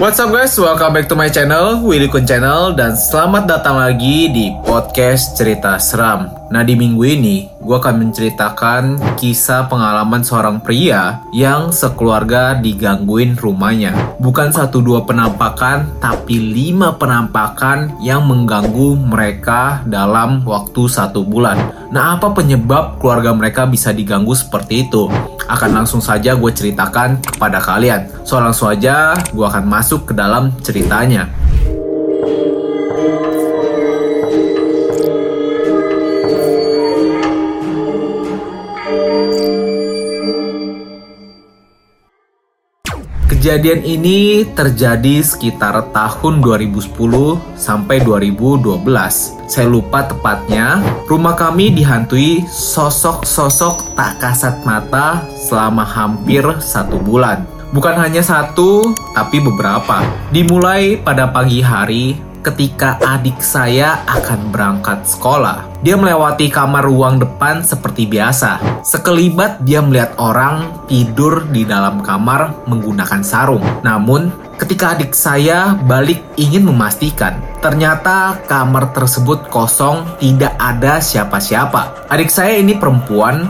What's up guys, welcome back to my channel, Willy Kun Channel Dan selamat datang lagi di podcast cerita seram Nah di minggu ini, gue akan menceritakan kisah pengalaman seorang pria Yang sekeluarga digangguin rumahnya Bukan satu dua penampakan, tapi lima penampakan yang mengganggu mereka dalam waktu satu bulan Nah apa penyebab keluarga mereka bisa diganggu seperti itu? akan langsung saja gue ceritakan kepada kalian. So langsung aja gue akan masuk ke dalam ceritanya. Kejadian ini terjadi sekitar tahun 2010 sampai 2012. Saya lupa tepatnya, rumah kami dihantui sosok-sosok tak kasat mata selama hampir satu bulan. Bukan hanya satu, tapi beberapa. Dimulai pada pagi hari, ketika adik saya akan berangkat sekolah. Dia melewati kamar ruang depan seperti biasa. Sekelibat dia melihat orang tidur di dalam kamar menggunakan sarung. Namun, ketika adik saya balik ingin memastikan, ternyata kamar tersebut kosong, tidak ada siapa-siapa. Adik saya ini perempuan,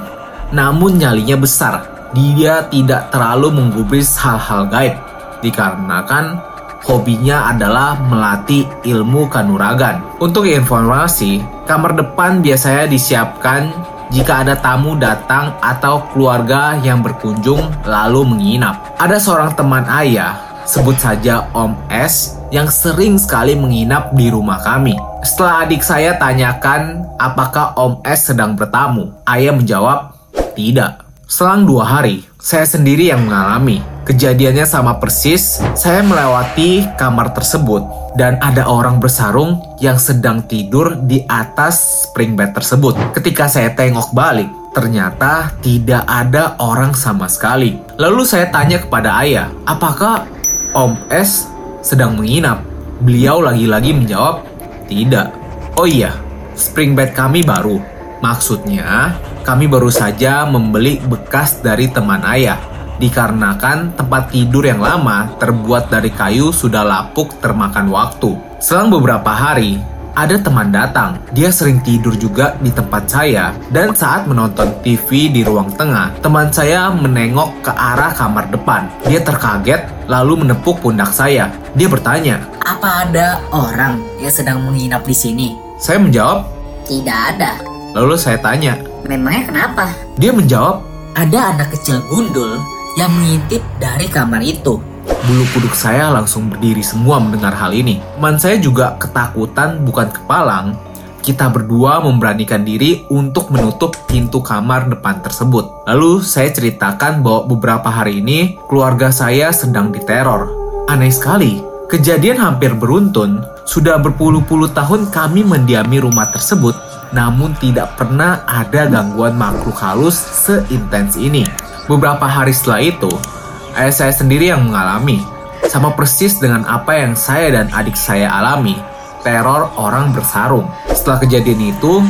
namun nyalinya besar. Dia tidak terlalu menggubris hal-hal gaib, dikarenakan hobinya adalah melatih ilmu kanuragan. Untuk informasi, kamar depan biasanya disiapkan jika ada tamu datang atau keluarga yang berkunjung lalu menginap. Ada seorang teman ayah, sebut saja Om S, yang sering sekali menginap di rumah kami. Setelah adik saya tanyakan apakah Om S sedang bertamu, ayah menjawab, tidak. Selang dua hari, saya sendiri yang mengalami. Kejadiannya sama persis, saya melewati kamar tersebut dan ada orang bersarung yang sedang tidur di atas spring bed tersebut. Ketika saya tengok balik, ternyata tidak ada orang sama sekali. Lalu saya tanya kepada ayah, apakah Om S sedang menginap? Beliau lagi-lagi menjawab, tidak. Oh iya, spring bed kami baru. Maksudnya, kami baru saja membeli bekas dari teman ayah. Dikarenakan tempat tidur yang lama terbuat dari kayu sudah lapuk termakan waktu. Selang beberapa hari, ada teman datang. Dia sering tidur juga di tempat saya dan saat menonton TV di ruang tengah, teman saya menengok ke arah kamar depan. Dia terkaget lalu menepuk pundak saya. Dia bertanya, "Apa ada orang yang sedang menginap di sini?" Saya menjawab, "Tidak ada." Lalu saya tanya, Memangnya kenapa? Dia menjawab, ada anak kecil gundul yang mengintip dari kamar itu. Bulu kuduk saya langsung berdiri semua mendengar hal ini. Teman saya juga ketakutan bukan kepalang. Kita berdua memberanikan diri untuk menutup pintu kamar depan tersebut. Lalu saya ceritakan bahwa beberapa hari ini keluarga saya sedang diteror. Aneh sekali, kejadian hampir beruntun. Sudah berpuluh-puluh tahun kami mendiami rumah tersebut namun tidak pernah ada gangguan makhluk halus seintens ini. Beberapa hari setelah itu, ayah saya sendiri yang mengalami. Sama persis dengan apa yang saya dan adik saya alami, teror orang bersarung. Setelah kejadian itu,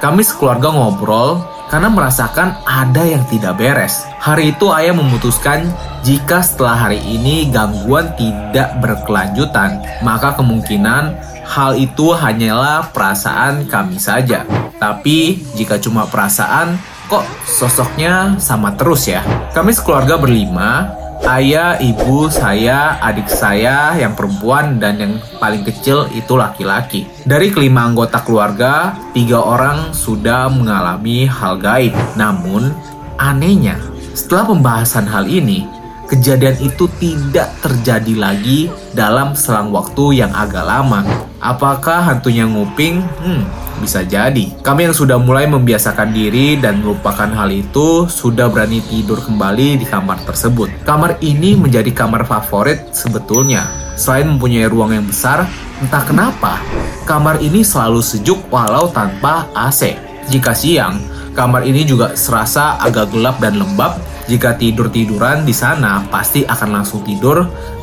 kami sekeluarga ngobrol karena merasakan ada yang tidak beres. Hari itu ayah memutuskan jika setelah hari ini gangguan tidak berkelanjutan, maka kemungkinan hal itu hanyalah perasaan kami saja. Tapi jika cuma perasaan, kok sosoknya sama terus ya? Kami sekeluarga berlima, ayah, ibu, saya, adik saya yang perempuan dan yang paling kecil itu laki-laki. Dari kelima anggota keluarga, tiga orang sudah mengalami hal gaib. Namun, anehnya, setelah pembahasan hal ini, kejadian itu tidak terjadi lagi dalam selang waktu yang agak lama. Apakah hantunya nguping? Hmm, bisa jadi. Kami yang sudah mulai membiasakan diri dan melupakan hal itu sudah berani tidur kembali di kamar tersebut. Kamar ini menjadi kamar favorit sebetulnya. Selain mempunyai ruang yang besar, entah kenapa kamar ini selalu sejuk walau tanpa AC. Jika siang, kamar ini juga serasa agak gelap dan lembab jika tidur-tiduran di sana pasti akan langsung tidur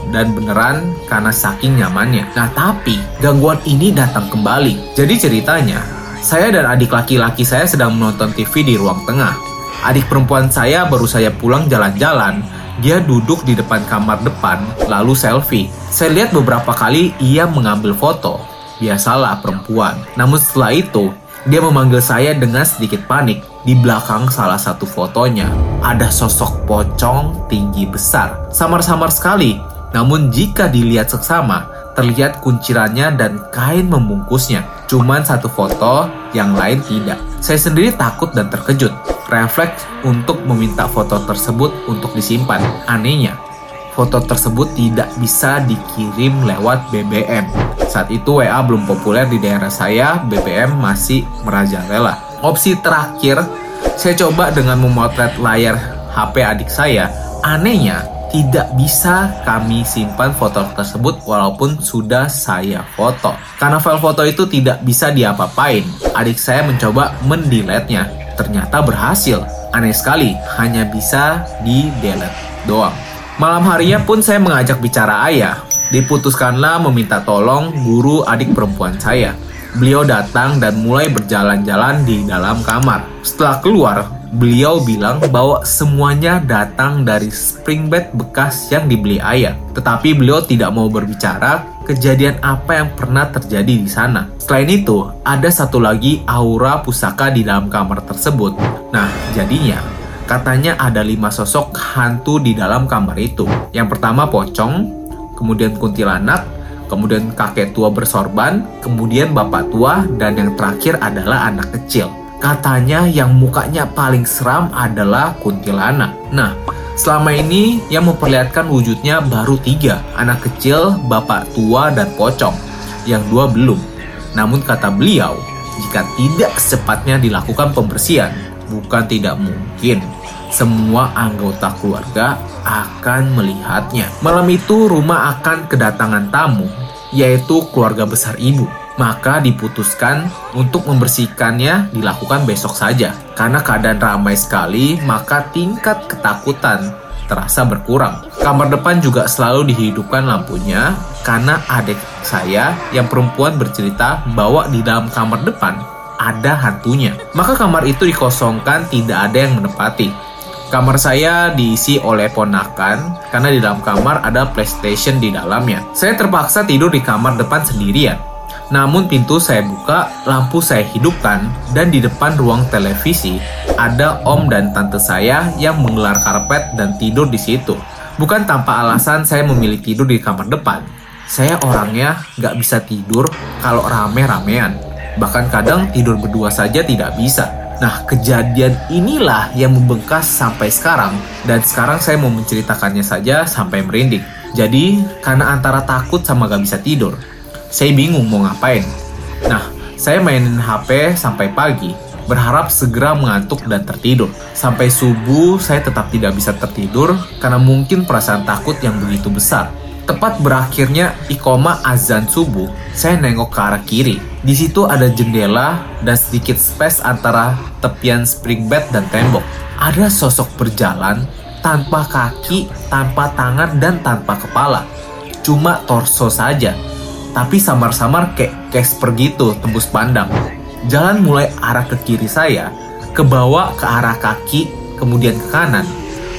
dan beneran karena saking nyamannya. Nah tapi gangguan ini datang kembali. Jadi ceritanya, saya dan adik laki-laki saya sedang menonton TV di ruang tengah. Adik perempuan saya baru saya pulang jalan-jalan Dia duduk di depan kamar depan, lalu selfie. Saya lihat beberapa kali ia mengambil foto. Biasalah perempuan. Namun setelah itu, dia memanggil saya dengan sedikit panik. Di belakang salah satu fotonya, ada sosok pocong tinggi besar. Samar-samar sekali, namun jika dilihat seksama, terlihat kuncirannya dan kain membungkusnya. Cuman satu foto, yang lain tidak. Saya sendiri takut dan terkejut. Refleks untuk meminta foto tersebut untuk disimpan. Anehnya, foto tersebut tidak bisa dikirim lewat BBM. Saat itu WA belum populer di daerah saya, BBM masih merajalela. Opsi terakhir, saya coba dengan memotret layar HP adik saya. Anehnya, tidak bisa kami simpan foto tersebut walaupun sudah saya foto. Karena file foto itu tidak bisa diapa-apain. Adik saya mencoba mendelete-nya. Ternyata berhasil. Aneh sekali, hanya bisa di delete doang. Malam harinya pun saya mengajak bicara ayah. Diputuskanlah meminta tolong guru adik perempuan saya. Beliau datang dan mulai berjalan-jalan di dalam kamar. Setelah keluar, beliau bilang bahwa semuanya datang dari spring bed bekas yang dibeli ayah. Tetapi beliau tidak mau berbicara kejadian apa yang pernah terjadi di sana. Selain itu, ada satu lagi aura pusaka di dalam kamar tersebut. Nah, jadinya katanya ada lima sosok hantu di dalam kamar itu. Yang pertama pocong, kemudian kuntilanak, kemudian kakek tua bersorban, kemudian bapak tua, dan yang terakhir adalah anak kecil. Katanya yang mukanya paling seram adalah kuntilanak. Nah, selama ini yang memperlihatkan wujudnya baru tiga, anak kecil, bapak tua, dan pocong. Yang dua belum. Namun kata beliau, jika tidak secepatnya dilakukan pembersihan, bukan tidak mungkin semua anggota keluarga akan melihatnya. Malam itu rumah akan kedatangan tamu, yaitu keluarga besar ibu maka diputuskan untuk membersihkannya dilakukan besok saja. Karena keadaan ramai sekali, maka tingkat ketakutan terasa berkurang. Kamar depan juga selalu dihidupkan lampunya karena adik saya yang perempuan bercerita bahwa di dalam kamar depan ada hantunya. Maka kamar itu dikosongkan tidak ada yang menepati. Kamar saya diisi oleh ponakan karena di dalam kamar ada PlayStation di dalamnya. Saya terpaksa tidur di kamar depan sendirian. Namun pintu saya buka, lampu saya hidupkan, dan di depan ruang televisi ada om dan tante saya yang menggelar karpet dan tidur di situ. Bukan tanpa alasan saya memilih tidur di kamar depan. Saya orangnya nggak bisa tidur kalau rame-ramean. Bahkan kadang tidur berdua saja tidak bisa. Nah, kejadian inilah yang membengkas sampai sekarang, dan sekarang saya mau menceritakannya saja sampai merinding. Jadi, karena antara takut sama gak bisa tidur, saya bingung mau ngapain. Nah, saya mainin HP sampai pagi, berharap segera mengantuk dan tertidur. Sampai subuh, saya tetap tidak bisa tertidur karena mungkin perasaan takut yang begitu besar. Tepat berakhirnya ikoma azan subuh, saya nengok ke arah kiri. Di situ ada jendela dan sedikit space antara tepian spring bed dan tembok. Ada sosok berjalan tanpa kaki, tanpa tangan, dan tanpa kepala. Cuma torso saja tapi samar-samar kayak Casper gitu tembus pandang. Jalan mulai arah ke kiri saya, ke bawah ke arah kaki, kemudian ke kanan,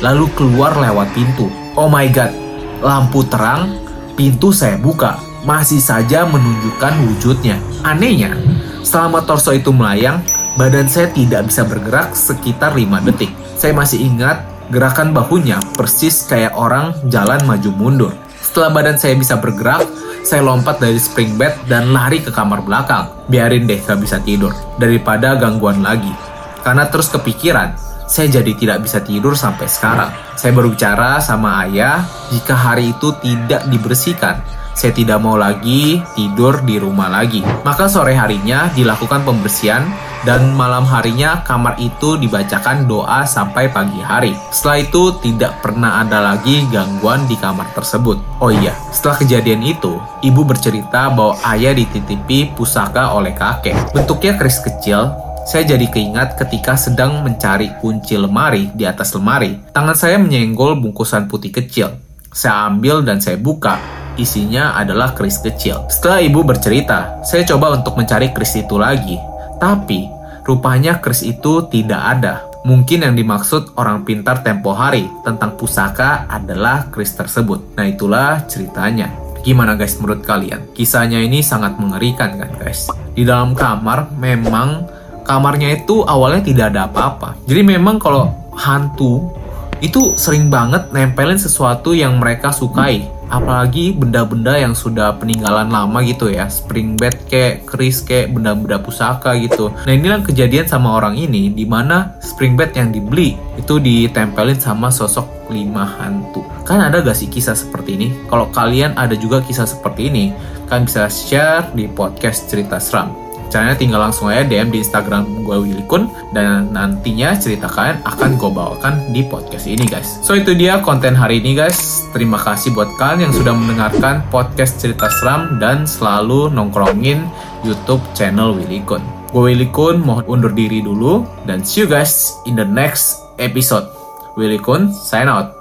lalu keluar lewat pintu. Oh my god, lampu terang, pintu saya buka, masih saja menunjukkan wujudnya. Anehnya, selama torso itu melayang, badan saya tidak bisa bergerak sekitar 5 detik. Saya masih ingat gerakan bahunya persis kayak orang jalan maju mundur. Setelah badan saya bisa bergerak, saya lompat dari spring bed dan lari ke kamar belakang. Biarin deh gak bisa tidur, daripada gangguan lagi. Karena terus kepikiran, saya jadi tidak bisa tidur sampai sekarang. Saya berbicara sama ayah, jika hari itu tidak dibersihkan, saya tidak mau lagi tidur di rumah lagi. Maka sore harinya dilakukan pembersihan dan malam harinya kamar itu dibacakan doa sampai pagi hari. Setelah itu tidak pernah ada lagi gangguan di kamar tersebut. Oh iya, setelah kejadian itu, ibu bercerita bahwa ayah dititipi pusaka oleh kakek. Bentuknya keris kecil, saya jadi keingat ketika sedang mencari kunci lemari di atas lemari. Tangan saya menyenggol bungkusan putih kecil. Saya ambil dan saya buka. Isinya adalah keris kecil. Setelah ibu bercerita, saya coba untuk mencari keris itu lagi. Tapi, rupanya keris itu tidak ada. Mungkin yang dimaksud orang pintar tempo hari tentang pusaka adalah kris tersebut. Nah itulah ceritanya. Gimana guys menurut kalian? Kisahnya ini sangat mengerikan kan guys? Di dalam kamar memang kamarnya itu awalnya tidak ada apa-apa. Jadi memang kalau hantu itu sering banget nempelin sesuatu yang mereka sukai apalagi benda-benda yang sudah peninggalan lama gitu ya. Spring bed kayak keris kayak benda-benda pusaka gitu. Nah inilah kejadian sama orang ini di mana spring bed yang dibeli itu ditempelin sama sosok lima hantu. Kan ada gak sih kisah seperti ini? Kalau kalian ada juga kisah seperti ini kalian bisa share di podcast cerita seram Caranya tinggal langsung aja DM di Instagram gue Willy Kun dan nantinya cerita kalian akan gue bawakan di podcast ini guys. So itu dia konten hari ini guys. Terima kasih buat kalian yang sudah mendengarkan podcast cerita seram dan selalu nongkrongin YouTube channel Willy Kun. Gue Willy Kun mohon undur diri dulu dan see you guys in the next episode. Willy Kun sign out.